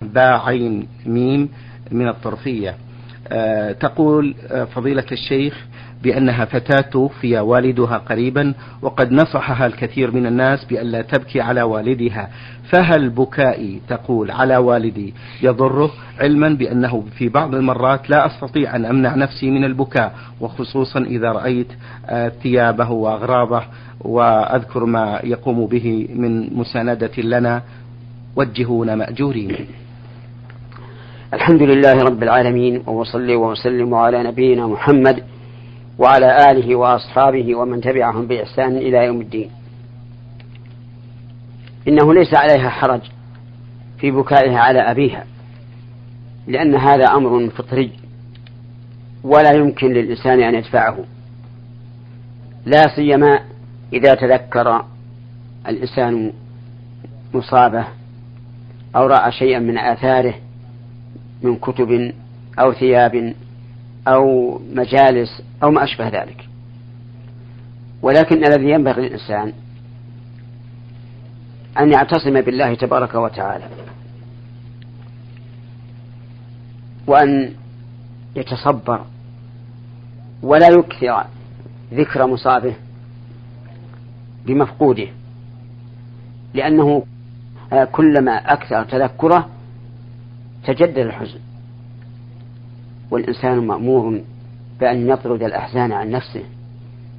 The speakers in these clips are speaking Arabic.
باء عين ميم من الطرفية. آه، تقول آه، فضيلة الشيخ بأنها فتاة توفي والدها قريبا وقد نصحها الكثير من الناس بألا تبكي على والدها. فهل بكائي تقول على والدي يضره؟ علما بأنه في بعض المرات لا أستطيع أن أمنع نفسي من البكاء وخصوصا إذا رأيت آه، ثيابه وأغراضه وأذكر ما يقوم به من مساندة لنا. وجهونا مأجورين. الحمد لله رب العالمين وصلي وسلم على نبينا محمد وعلى آله وأصحابه ومن تبعهم بإحسان إلى يوم الدين. إنه ليس عليها حرج في بكائها على أبيها لأن هذا أمر فطري ولا يمكن للإنسان أن يدفعه. لا سيما إذا تذكر الإنسان مصابة أو رأى شيئا من آثاره من كتب أو ثياب أو مجالس أو ما أشبه ذلك. ولكن الذي ينبغي للإنسان أن يعتصم بالله تبارك وتعالى وأن يتصبر ولا يكثر ذكر مصابه بمفقوده لأنه كلما أكثر تذكره تجدد الحزن. والإنسان مأمور بأن يطرد الأحزان عن نفسه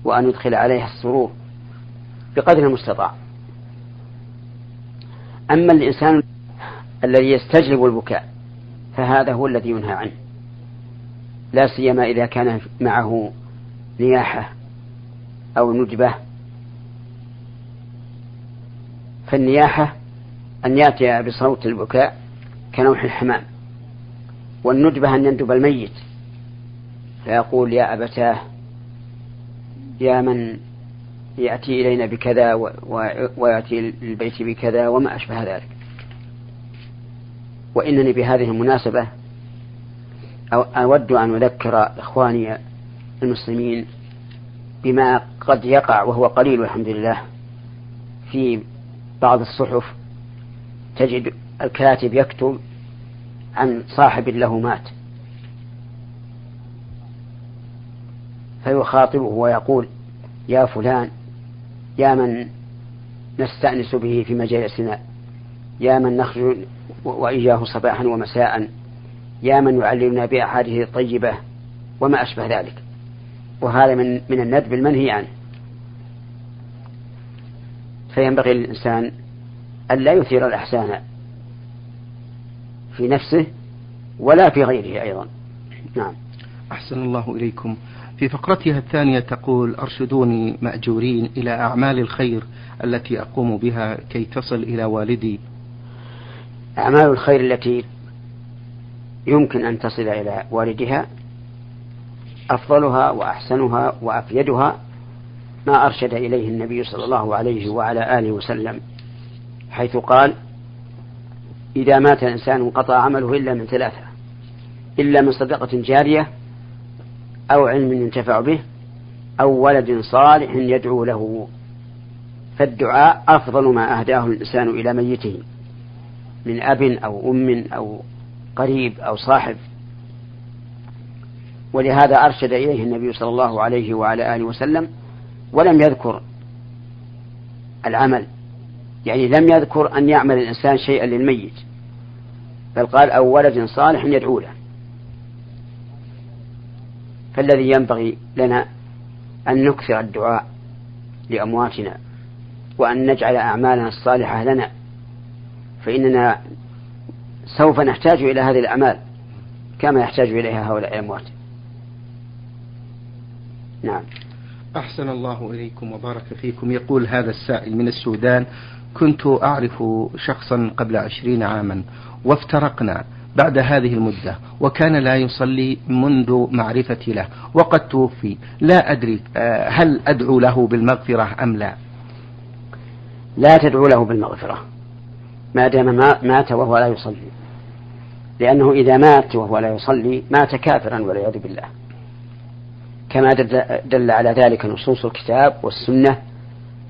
وأن يدخل عليها السرور بقدر المستطاع. أما الإنسان الذي يستجلب البكاء فهذا هو الذي ينهى عنه. لا سيما إذا كان معه نياحة أو ندبة. فالنياحة أن يأتي بصوت البكاء كنوح الحمام والندبة أن يندب الميت. فيقول يا أبتاه يا من يأتي إلينا بكذا ويأتي للبيت بكذا وما أشبه ذلك. وإنني بهذه المناسبة أود أن أذكر إخواني المسلمين بما قد يقع وهو قليل والحمد لله في بعض الصحف تجد الكاتب يكتب عن صاحب له مات. فيخاطبه ويقول يا فلان يا من نستأنس به في مجالسنا يا من نخرج وإياه صباحا ومساء يا من يعلمنا بأحاديث الطيبة وما أشبه ذلك. وهذا من من الندب المنهي عنه. فينبغي للإنسان أن لا يثير الإحسان في نفسه ولا في غيره أيضا. نعم. أحسن الله إليكم. في فقرتها الثانية تقول أرشدوني مأجورين إلى أعمال الخير التي أقوم بها كي تصل إلى والدي. أعمال الخير التي يمكن أن تصل إلى والدها أفضلها وأحسنها وأفيدها ما أرشد إليه النبي صلى الله عليه وعلى آله وسلم حيث قال إذا مات الإنسان انقطع عمله إلا من ثلاثة إلا من صدقة جارية أو علم ينتفع به أو ولد صالح يدعو له. فالدعاء أفضل ما أهداه الإنسان إلى ميته من أب أو أم أو قريب أو صاحب. ولهذا أرشد إليه النبي صلى الله عليه وعلى آله وسلم ولم يذكر العمل يعني لم يذكر أن يعمل الإنسان شيئا للميت بل قال أو ولد صالح يدعو له. فالذي ينبغي لنا أن نكثر الدعاء لأمواتنا وأن نجعل أعمالنا الصالحة لنا فإننا سوف نحتاج إلى هذه الأعمال كما يحتاج إليها هؤلاء الأموات. نعم. أحسن الله إليكم وبارك فيكم. يقول هذا السائل من السودان كنت أعرف شخصا قبل عشرين عاما وافترقنا بعد هذه المدة وكان لا يصلي منذ معرفتي له وقد توفي. لا أدري آه، هل أدعو له بالمغفرة أم لا. لا تدعو له بالمغفرة. ما دام مات وهو لا يصلي. لأنه إذا مات وهو لا يصلي مات كافرا والعياذ بالله. كما دل على ذلك نصوص الكتاب والسنة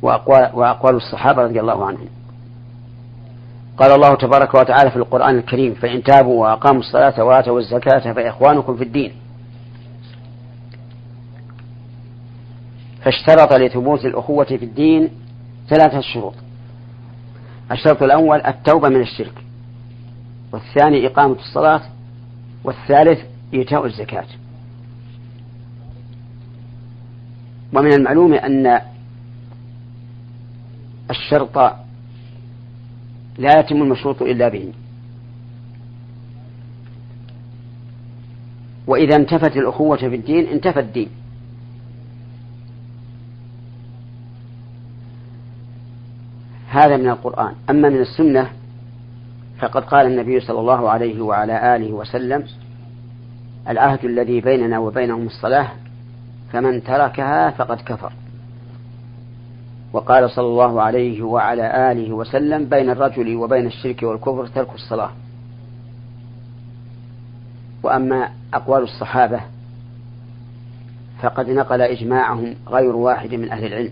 وأقوال, وأقوال الصحابة رضي الله عنهم. قال الله تبارك وتعالى في القرآن الكريم فإن تابوا وأقاموا الصلاة وآتوا الزكاة فإخوانكم في الدين. فاشترط لثبوت الأخوة في الدين ثلاثة شروط. الشرط الأول التوبة من الشرك. والثاني إقامة الصلاة. والثالث إيتاء الزكاة. ومن المعلوم أن الشرط لا يتم المشروط إلا به. وإذا انتفت الأخوة في الدين انتفى الدين. هذا من القرآن. أما من السنة فقد قال النبي صلى الله عليه وعلى آله وسلم العهد الذي بيننا وبينهم الصلاة فمن تركها فقد كفر. وقال صلى الله عليه وعلى آله وسلم بين الرجل وبين الشرك والكفر ترك الصلاة. وأما أقوال الصحابة فقد نقل إجماعهم غير واحد من أهل العلم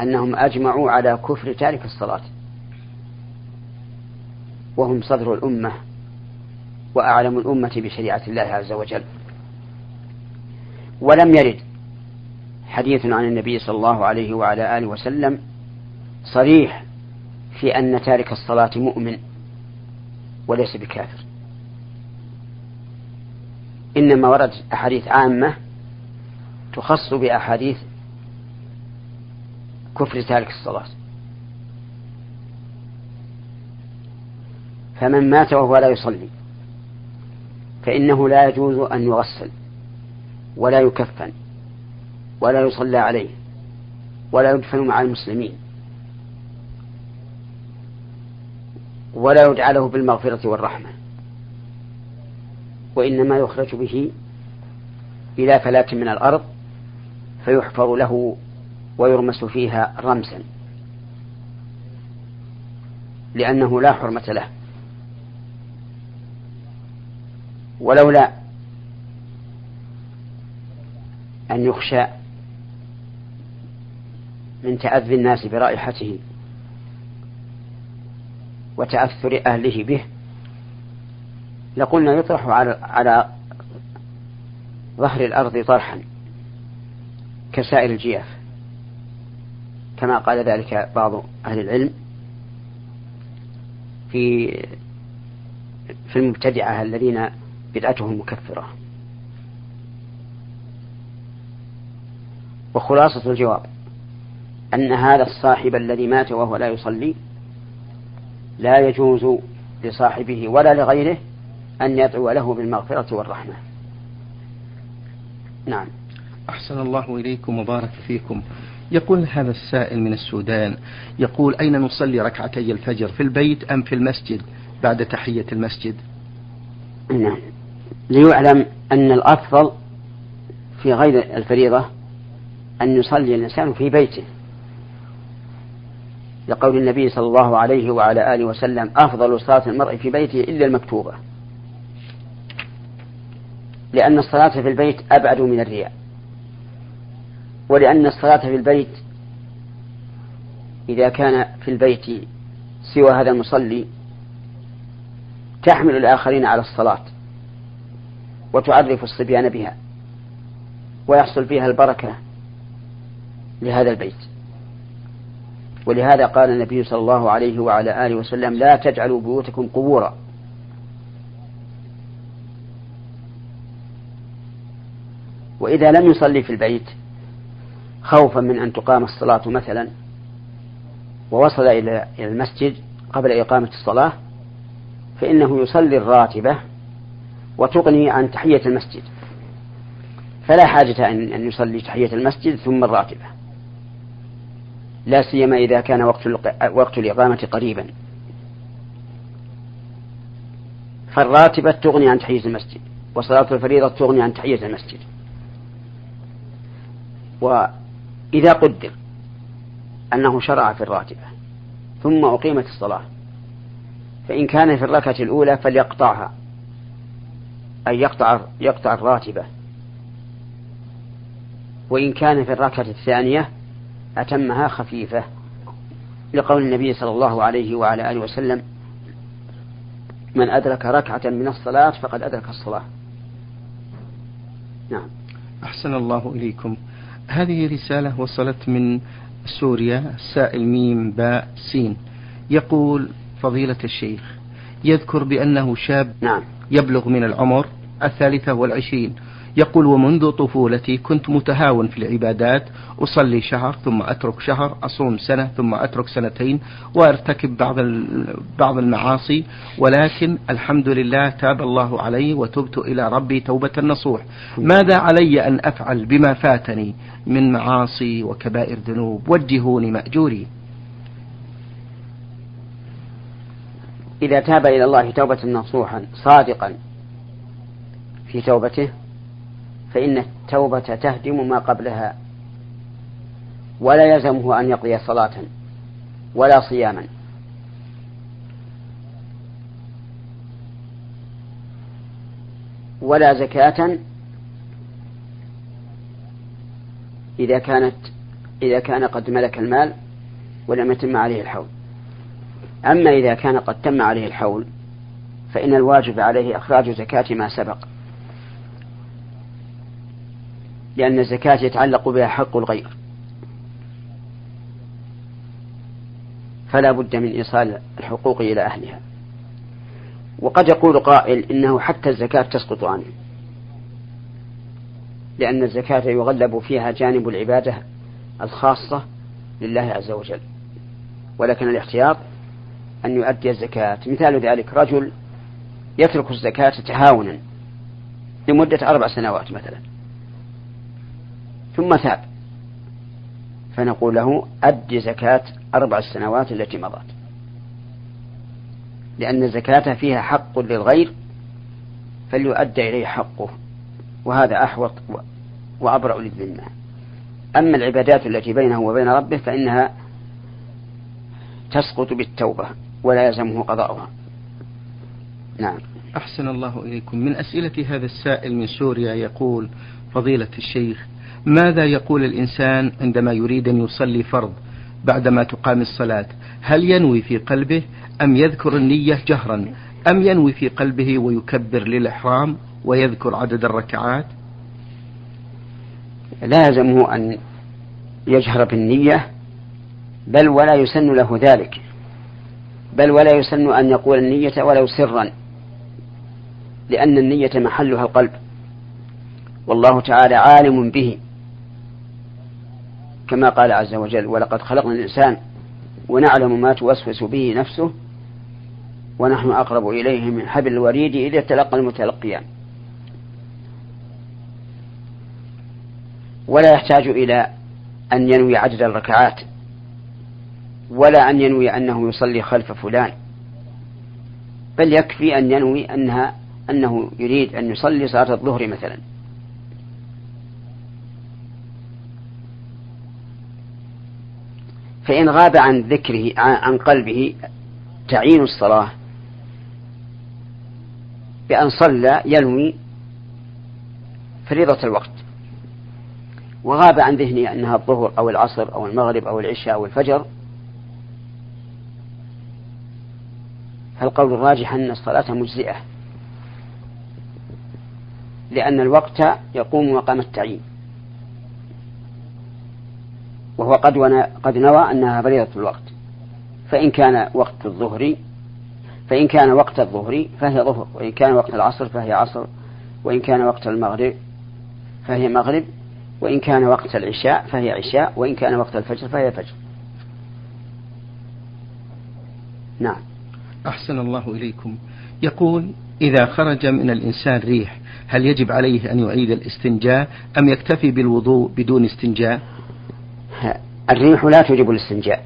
أنهم أجمعوا على كفر تارك الصلاة. وهم صدر الأمة وأعلم الأمة بشريعة الله عز وجل. ولم يرد حديث عن النبي صلى الله عليه وعلى آله وسلم صريح في أن تارك الصلاة مؤمن وليس بكافر. إنما وردت أحاديث عامة تخص بأحاديث كفر تارك الصلاة. فمن مات وهو لا يصلي فإنه لا يجوز أن يغسل ولا يكفن. ولا يصلى عليه ولا يدفن مع المسلمين ولا يدعى له بالمغفرة والرحمة وإنما يخرج به إلى فلاة من الأرض فيحفر له ويرمس فيها رمسا لأنه لا حرمة له ولولا أن يخشى من تأذي الناس برائحته وتأثر أهله به. لقلنا يطرح على على ظهر الأرض طرحا كسائر الجياف كما قال ذلك بعض أهل العلم في في المبتدعة الذين بدعتهم مكفرة. وخلاصة الجواب أن هذا الصاحب الذي مات وهو لا يصلي لا يجوز لصاحبه ولا لغيره أن يدعو له بالمغفرة والرحمة. نعم. أحسن الله إليكم وبارك فيكم. يقول هذا السائل من السودان يقول أين نصلي ركعتي الفجر في البيت أم في المسجد بعد تحية المسجد؟ نعم. ليعلم أن الأفضل في غير الفريضة أن يصلي الإنسان في بيته. لقول النبي صلى الله عليه وعلى آله وسلم أفضل صلاة المرء في بيته إلا المكتوبة. لأن الصلاة في البيت أبعد من الرياء. ولأن الصلاة في البيت إذا كان في البيت سوى هذا المصلي تحمل الآخرين على الصلاة وتعرف الصبيان بها ويحصل فيها البركة لهذا البيت. ولهذا قال النبي صلى الله عليه وعلى آله وسلم لا تجعلوا بيوتكم قبورا. وإذا لم يصلي في البيت خوفا من أن تقام الصلاة مثلا ووصل إلى المسجد قبل إقامة الصلاة فإنه يصلي الراتبة وتغني عن تحية المسجد. فلا حاجة أن يصلي تحية المسجد ثم الراتبة. لا سيما إذا كان وقت وقت الإقامة قريبا. فالراتبة تغني عن تحية المسجد وصلاة الفريضة تغني عن تحية المسجد. وإذا قدر أنه شرع في الراتبة ثم أقيمت الصلاة فإن كان في الركعة الأولى فليقطعها أي يقطع يقطع الراتبة. وإن كان في الركعة الثانية أتمها خفيفة. لقول النبي صلى الله عليه وعلى آله وسلم من أدرك ركعة من الصلاة فقد أدرك الصلاة. نعم. أحسن الله إليكم. هذه رسالة وصلت من سوريا سائل ميم باء سين. يقول فضيلة الشيخ يذكر بأنه شاب نعم. يبلغ من العمر الثالثة والعشرين يقول ومنذ طفولتي كنت متهاون في العبادات أصلي شهر ثم أترك شهر أصوم سنة ثم أترك سنتين وأرتكب بعض بعض المعاصي ولكن الحمد لله تاب الله علي وتبت إلى ربي توبة نصوح ماذا علي أن أفعل بما فاتني من معاصي وكبائر ذنوب؟ وجهوني مأجوري. إذا تاب إلى الله توبة نصوحا صادقا في توبته فإن التوبة تهدم ما قبلها. ولا يلزمه أن يقضي صلاة ولا صياما. ولا زكاة إذا كانت إذا كان قد ملك المال ولم يتم عليه الحول. أما إذا كان قد تم عليه الحول فإن الواجب عليه إخراج زكاة ما سبق. لأن الزكاة يتعلق بها حق الغير. فلا بد من إيصال الحقوق إلى أهلها. وقد يقول قائل إنه حتى الزكاة تسقط عنه. لأن الزكاة يغلب فيها جانب العبادة الخاصة لله عز وجل. ولكن الاحتياط أن يؤدي الزكاة. مثال ذلك رجل يترك الزكاة تهاونا لمدة أربع سنوات مثلا. ثم تاب. فنقول له أد زكاة أربع السنوات التي مضت. لأن الزكاة فيها حق للغير فليؤدى إليه حقه وهذا أحوط وأبرأ للذمة. أما العبادات التي بينه وبين ربه فإنها تسقط بالتوبة ولا يلزمه قضاؤها. نعم. أحسن الله إليكم. من أسئلة هذا السائل من سوريا يقول فضيلة الشيخ ماذا يقول الإنسان عندما يريد أن يصلي فرض بعدما تقام الصلاة؟ هل ينوي في قلبه أم يذكر النية جهرا؟ أم ينوي في قلبه ويكبر للإحرام ويذكر عدد الركعات؟ لازمه أن يجهر بالنية بل ولا يسن له ذلك. بل ولا يسن أن يقول النية ولو سرا لأن النية محلها القلب. والله تعالى عالم به. كما قال عز وجل ولقد خلقنا الإنسان ونعلم ما توسوس به نفسه ونحن أقرب إليه من حبل الوريد إذ يتلقى المتلقيان. ولا يحتاج إلى أن ينوي عدد الركعات ولا أن ينوي أنه يصلي خلف فلان بل يكفي أن ينوي أنها أنه يريد أن يصلي صلاة الظهر مثلا. فإن غاب عن ذكره عن قلبه تعيين الصلاة. بأن صلى ينوي فريضة الوقت. وغاب عن ذهنه أنها الظهر أو العصر أو المغرب أو العشاء أو الفجر. فالقول الراجح أن الصلاة مجزئة. لأن الوقت يقوم مقام التعيين. وهو قد قد نوى أنها فريضة الوقت. فإن كان وقت الظهر فإن كان وقت الظهر فهي ظهر وإن كان وقت العصر فهي عصر وإن كان وقت المغرب فهي مغرب وإن كان وقت العشاء فهي عشاء وإن كان وقت الفجر فهي فجر. نعم. أحسن الله إليكم. يقول إذا خرج من الإنسان ريح هل يجب عليه أن يعيد الاستنجاء أم يكتفي بالوضوء بدون استنجاء؟ الريح لا توجب الاستنجاء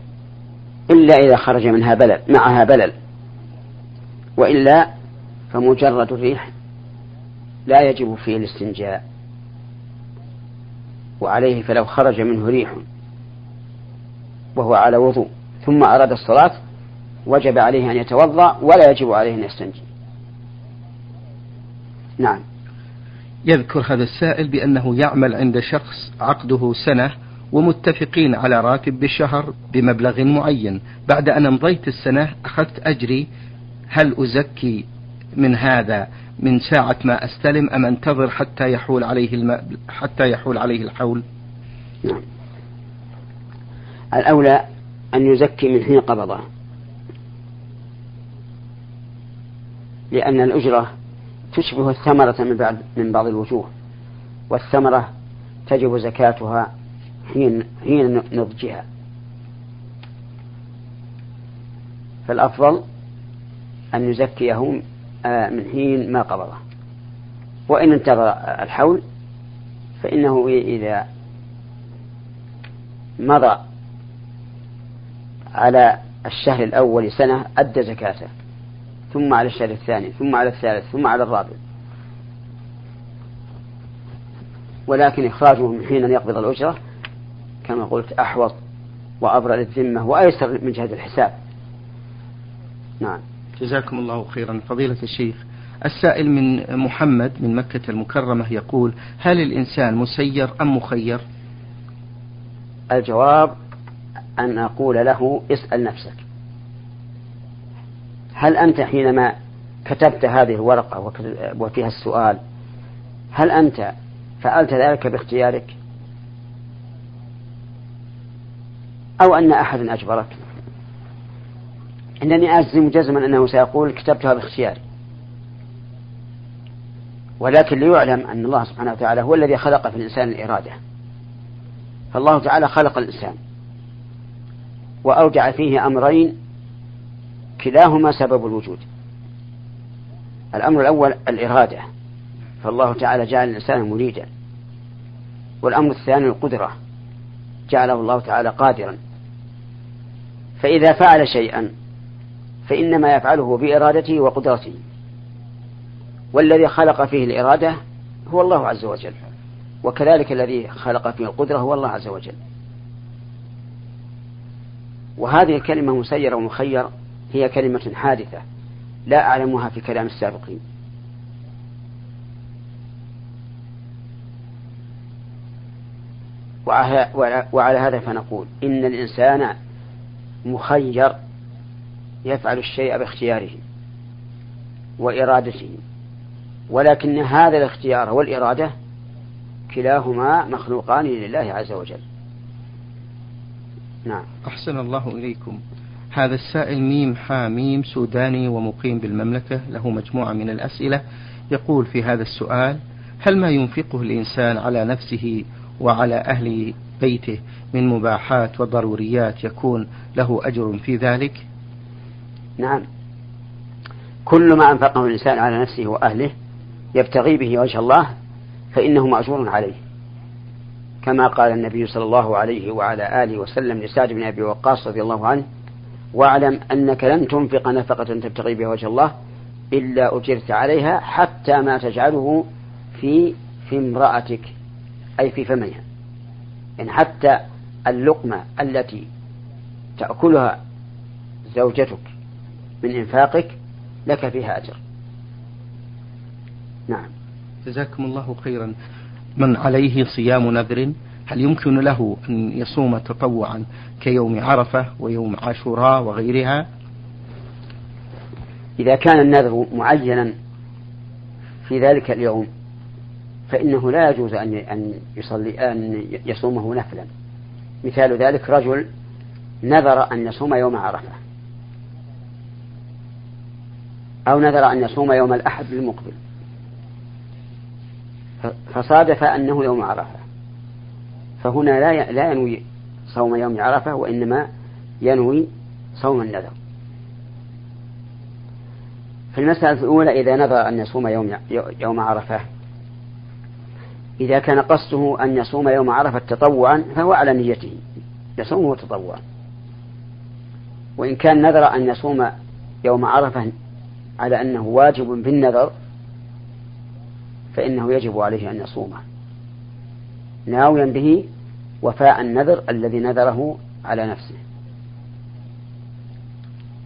إلا إذا خرج منها بلل معها بلل. وإلا فمجرد الريح لا يجب فيه الاستنجاء. وعليه فلو خرج منه ريح وهو على وضوء ثم أراد الصلاة وجب عليه أن يتوضأ ولا يجب عليه أن يستنجي. نعم. يذكر هذا السائل بأنه يعمل عند شخص عقده سنة ومتفقين على راتب بالشهر بمبلغ معين بعد أن أمضيت السنة أخذت أجري هل أزكي من هذا من ساعة ما أستلم أم أنتظر حتى يحول عليه الم... حتى يحول عليه الحول؟ نعم. الأولى أن يزكي من حين قبضه لأن الأجرة تشبه الثمرة من من بعض الوجوه والثمرة تجب زكاتها حين حين نضجها. فالأفضل أن يزكيه آه، من حين ما قبضه. وإن انتظر الحول فإنه إذا مضى على الشهر الأول سنة أدى زكاته ثم على الشهر الثاني ثم على الثالث ثم على الرابع. ولكن إخراجه من حين يقبض الأجرة كما قلت أحوط وأبرأ للذمة وأيسر من جهة الحساب. نعم. جزاكم الله خيرا. فضيلة الشيخ السائل من محمد من مكة المكرمة يقول هل الإنسان مسير أم مخير؟ الجواب أن أقول له اسأل نفسك. هل أنت حينما كتبت هذه الورقة وفيها السؤال هل أنت فعلت ذلك باختيارك؟ أو أن أحد أجبرك. إنني أجزم جزما أنه سيقول كتبتها باختياري. ولكن ليعلم أن الله سبحانه وتعالى هو الذي خلق في الإنسان الإرادة. فالله تعالى خلق الإنسان. وأودع فيه أمرين كلاهما سبب الوجود. الأمر الأول الإرادة. فالله تعالى جعل الإنسان مريدا. والأمر الثاني القدرة. جعله الله تعالى قادرا. فإذا فعل شيئا فإنما يفعله بإرادته وقدرته. والذي خلق فيه الإرادة هو الله عز وجل وكذلك الذي خلق فيه القدرة هو الله عز وجل. وهذه الكلمة مسير ومخير هي كلمة حادثة لا أعلمها في كلام السابقين. وعلى هذا فنقول إن الإنسان مخير يفعل الشيء باختياره وإرادته. ولكن هذا الاختيار والإرادة كلاهما مخلوقان لله عز وجل. نعم. أحسن الله إليكم. هذا السائل ميم حاميم سوداني ومقيم بالمملكة له مجموعة من الأسئلة. يقول في هذا السؤال هل ما ينفقه الإنسان على نفسه وعلى أهل بيته من مباحات وضروريات يكون له أجر في ذلك؟ نعم. كل ما أنفقه الإنسان على نفسه وأهله يبتغي به وجه الله فإنه مأجور عليه. كما قال النبي صلى الله عليه وعلى آله وسلم لسعد بن أبي وقاص رضي الله عنه واعلم أنك لن تنفق نفقة تبتغي بها وجه الله إلا أجرت عليها حتى ما تجعله في في امرأتك أي في فمها. يعني حتى اللقمة التي تأكلها زوجتك من إنفاقك لك فيها أجر. نعم. جزاكم الله خيرا. من عليه صيام نذر هل يمكن له أن يصوم تطوعا كيوم عرفة ويوم عاشوراء وغيرها؟ إذا كان النذر معينا في ذلك اليوم فإنه لا يجوز أن أن يصلي أن يصومه نفلا. مثال ذلك رجل نذر أن يصوم يوم عرفة. أو نذر أن يصوم يوم الأحد المقبل. فصادف أنه يوم عرفة. فهنا لا لا ينوي صوم يوم عرفة وإنما ينوي صوم النذر. في المسألة الأولى إذا نذر أن يصوم يوم يوم عرفة إذا كان قصده أن يصوم يوم عرفة تطوعا فهو على نيته. يصومه تطوعا وإن كان نذر أن يصوم يوم عرفة على أنه واجب بالنذر فإنه يجب عليه أن يصومه. ناويا به وفاء النذر الذي نذره على نفسه.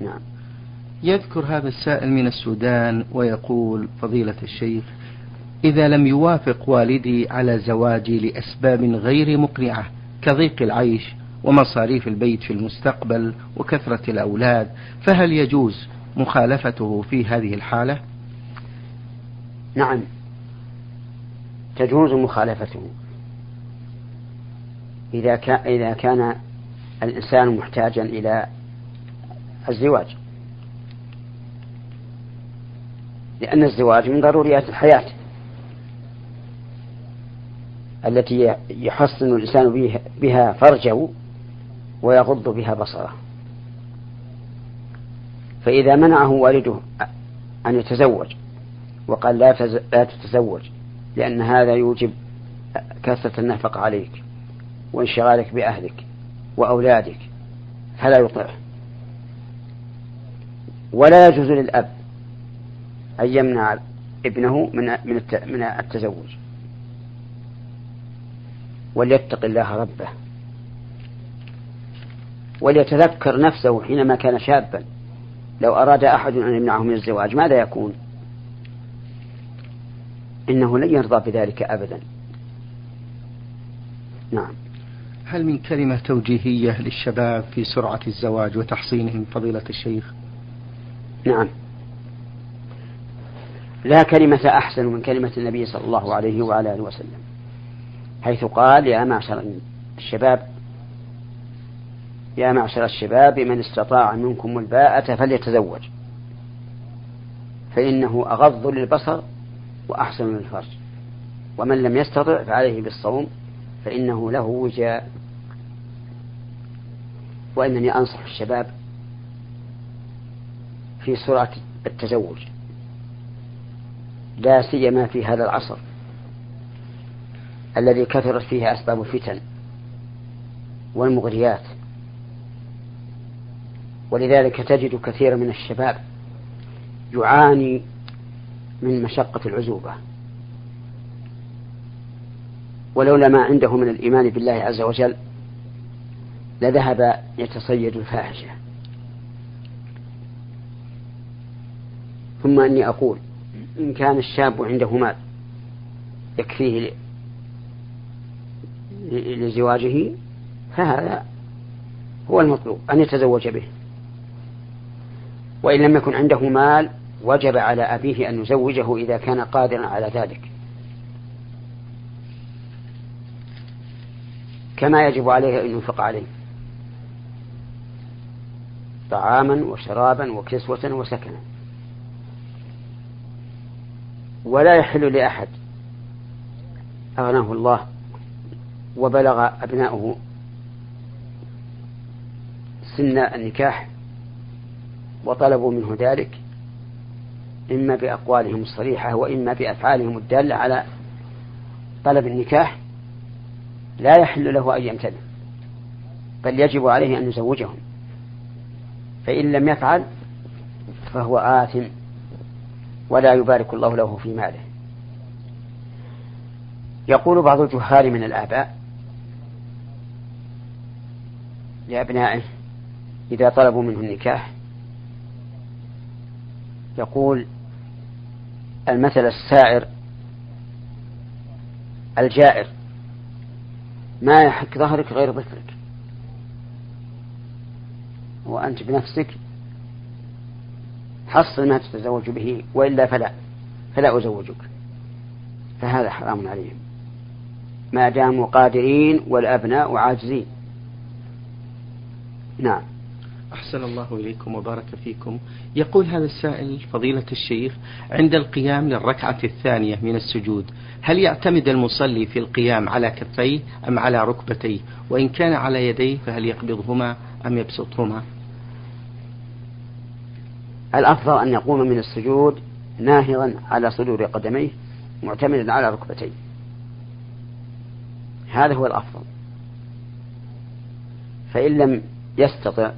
نعم. يذكر هذا السائل من السودان ويقول فضيلة الشيخ إذا لم يوافق والدي على زواجي لأسباب غير مقنعة كضيق العيش ومصاريف البيت في المستقبل وكثرة الأولاد فهل يجوز مخالفته في هذه الحالة؟ نعم. تجوز مخالفته. إذا كان إذا كان الإنسان محتاجا إلى الزواج. لأن الزواج من ضروريات الحياة. التي يحصن الإنسان بها فرجه ويغض بها بصره. فإذا منعه والده أن يتزوج وقال لا لا تتزوج لأن هذا يوجب كثرة النفقة عليك وانشغالك بأهلك وأولادك فلا يطيعه ولا يجوز للأب أن يمنع ابنه من من التزوج. وليتق الله ربه. وليتذكر نفسه حينما كان شابا. لو أراد أحد أن يمنعه من الزواج ماذا يكون؟ إنه لن يرضى بذلك أبدا. نعم. هل من كلمة توجيهية للشباب في سرعة الزواج وتحصينهم فضيلة الشيخ؟ نعم. لا كلمة أحسن من كلمة النبي صلى الله عليه وعلى آله وسلم. حيث قال يا معشر الشباب يا معشر الشباب من استطاع منكم الباءة فليتزوج. فإنه أغض للبصر وأحسن للفرج. ومن لم يستطع فعليه بالصوم فإنه له وجاء. وإنني أنصح الشباب في سرعة التزوج. لا سيما في هذا العصر. الذي كثرت فيه أسباب الفتن والمغريات. ولذلك تجد كثيرا من الشباب يعاني من مشقة العزوبة. ولولا ما عنده من الإيمان بالله عز وجل لذهب يتصيد الفاحشة. ثم أني أقول إن كان الشاب عنده مال يكفيه لزواجه فهذا هو المطلوب أن يتزوج به. وإن لم يكن عنده مال وجب على أبيه أن يزوجه إذا كان قادرا على ذلك. كما يجب عليه أن ينفق عليه. طعاما وشرابا وكسوة وسكنا. ولا يحل لأحد أغناه الله وبلغ أبناؤه سن النكاح وطلبوا منه ذلك إما بأقوالهم الصريحة وإما بأفعالهم الدالة على طلب النكاح لا يحل له أن يمتنع بل يجب عليه أن يزوجهم فإن لم يفعل فهو آثم ولا يبارك الله له في ماله. يقول بعض الجهال من الآباء لأبنائه إذا طلبوا منه النكاح يقول المثل السائر الجائر ما يحك ظهرك غير ظفرك وأنت بنفسك حصل ما تتزوج به وإلا فلا فلا أزوجك فهذا حرام عليهم. ما داموا قادرين والأبناء عاجزين. نعم. أحسن الله إليكم وبارك فيكم. يقول هذا السائل فضيلة الشيخ عند القيام للركعة الثانية من السجود هل يعتمد المصلي في القيام على كفيه أم على ركبتيه؟ وإن كان على يديه فهل يقبضهما أم يبسطهما؟ الأفضل أن يقوم من السجود ناهضا على صدور قدميه معتمدا على ركبتيه. هذا هو الأفضل. فإن لم يستطع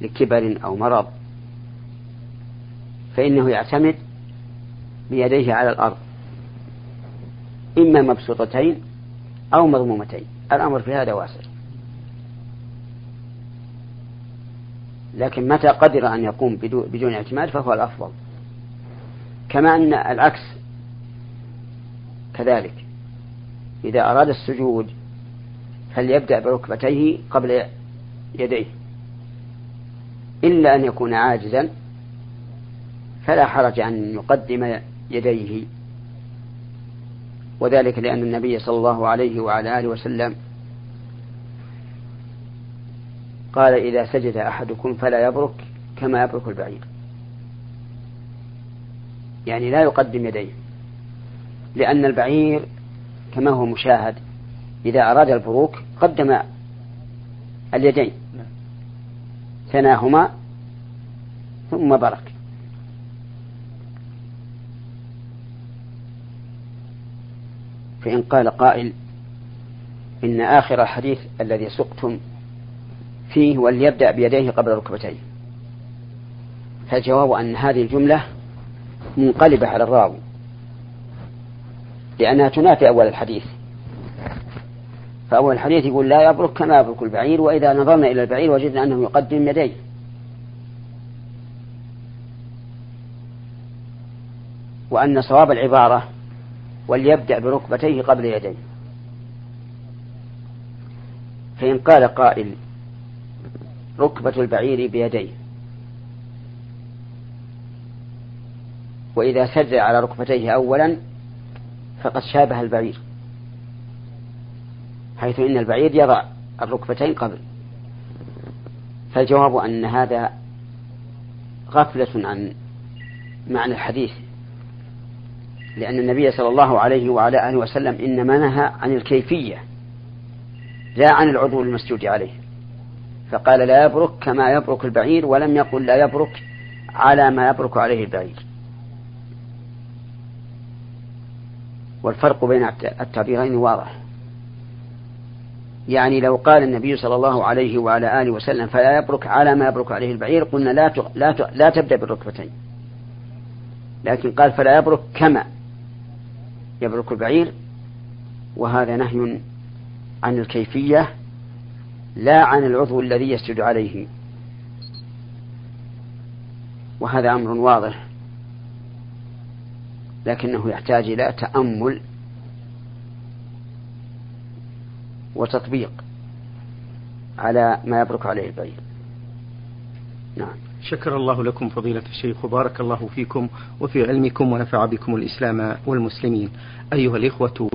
لكبر أو مرض فإنه يعتمد بيديه على الأرض إما مبسوطتين أو مضمومتين الأمر في هذا واسع لكن متى قدر أن يقوم بدون اعتماد فهو الأفضل. كما أن العكس كذلك. إذا أراد السجود فليبدأ بركبتيه قبل يديه. إلا أن يكون عاجزا فلا حرج أن يقدم يديه. وذلك لأن النبي صلى الله عليه وعلى آله وسلم قال إذا سجد أحدكم فلا يبرك كما يبرك البعير. يعني لا يقدم يديه لأن البعير كما هو مشاهد إذا أراد البروك قدم اليدين. ثناهما ثم برك. فإن قال قائل إن آخر الحديث الذي سقتم فيه وليبدأ بيديه قبل ركبتيه. فالجواب أن هذه الجملة منقلبة على الراوي لأنها تنافي أول الحديث. فأول الحديث يقول لا يبرك كما يبرك البعير وإذا نظرنا إلى البعير وجدنا أنه يقدم يديه. وأن صواب العبارة وليبدأ بركبتيه قبل يديه. فإن قال قائل ركبة البعير بيديه. وإذا سجد على ركبتيه أولا فقد شابه البعير. حيث إن البعير يضع الركبتين قبل. فالجواب أن هذا غفلة عن معنى الحديث لأن النبي صلى الله عليه وعلى آله وسلم إنما نهى عن الكيفية لا عن العضو المسجود عليه. فقال لا يبرك كما يبرك البعير ولم يقل لا يبرك على ما يبرك عليه البعير. والفرق بين التعبيرين واضح. يعني لو قال النبي صلى الله عليه وعلى آله وسلم فلا يبرك على ما يبرك عليه البعير قلنا لا لا لا تبدأ بالركبتين. لكن قال فلا يبرك كما يبرك البعير وهذا نهي عن الكيفية لا عن العضو الذي يسجد عليه. وهذا أمر واضح. لكنه يحتاج إلى تأمل وتطبيق على ما يبرك عليه البعير نعم. شكر الله لكم فضيلة الشيخ وبارك الله فيكم وفي علمكم ونفع بكم الإسلام والمسلمين. أيها الإخوة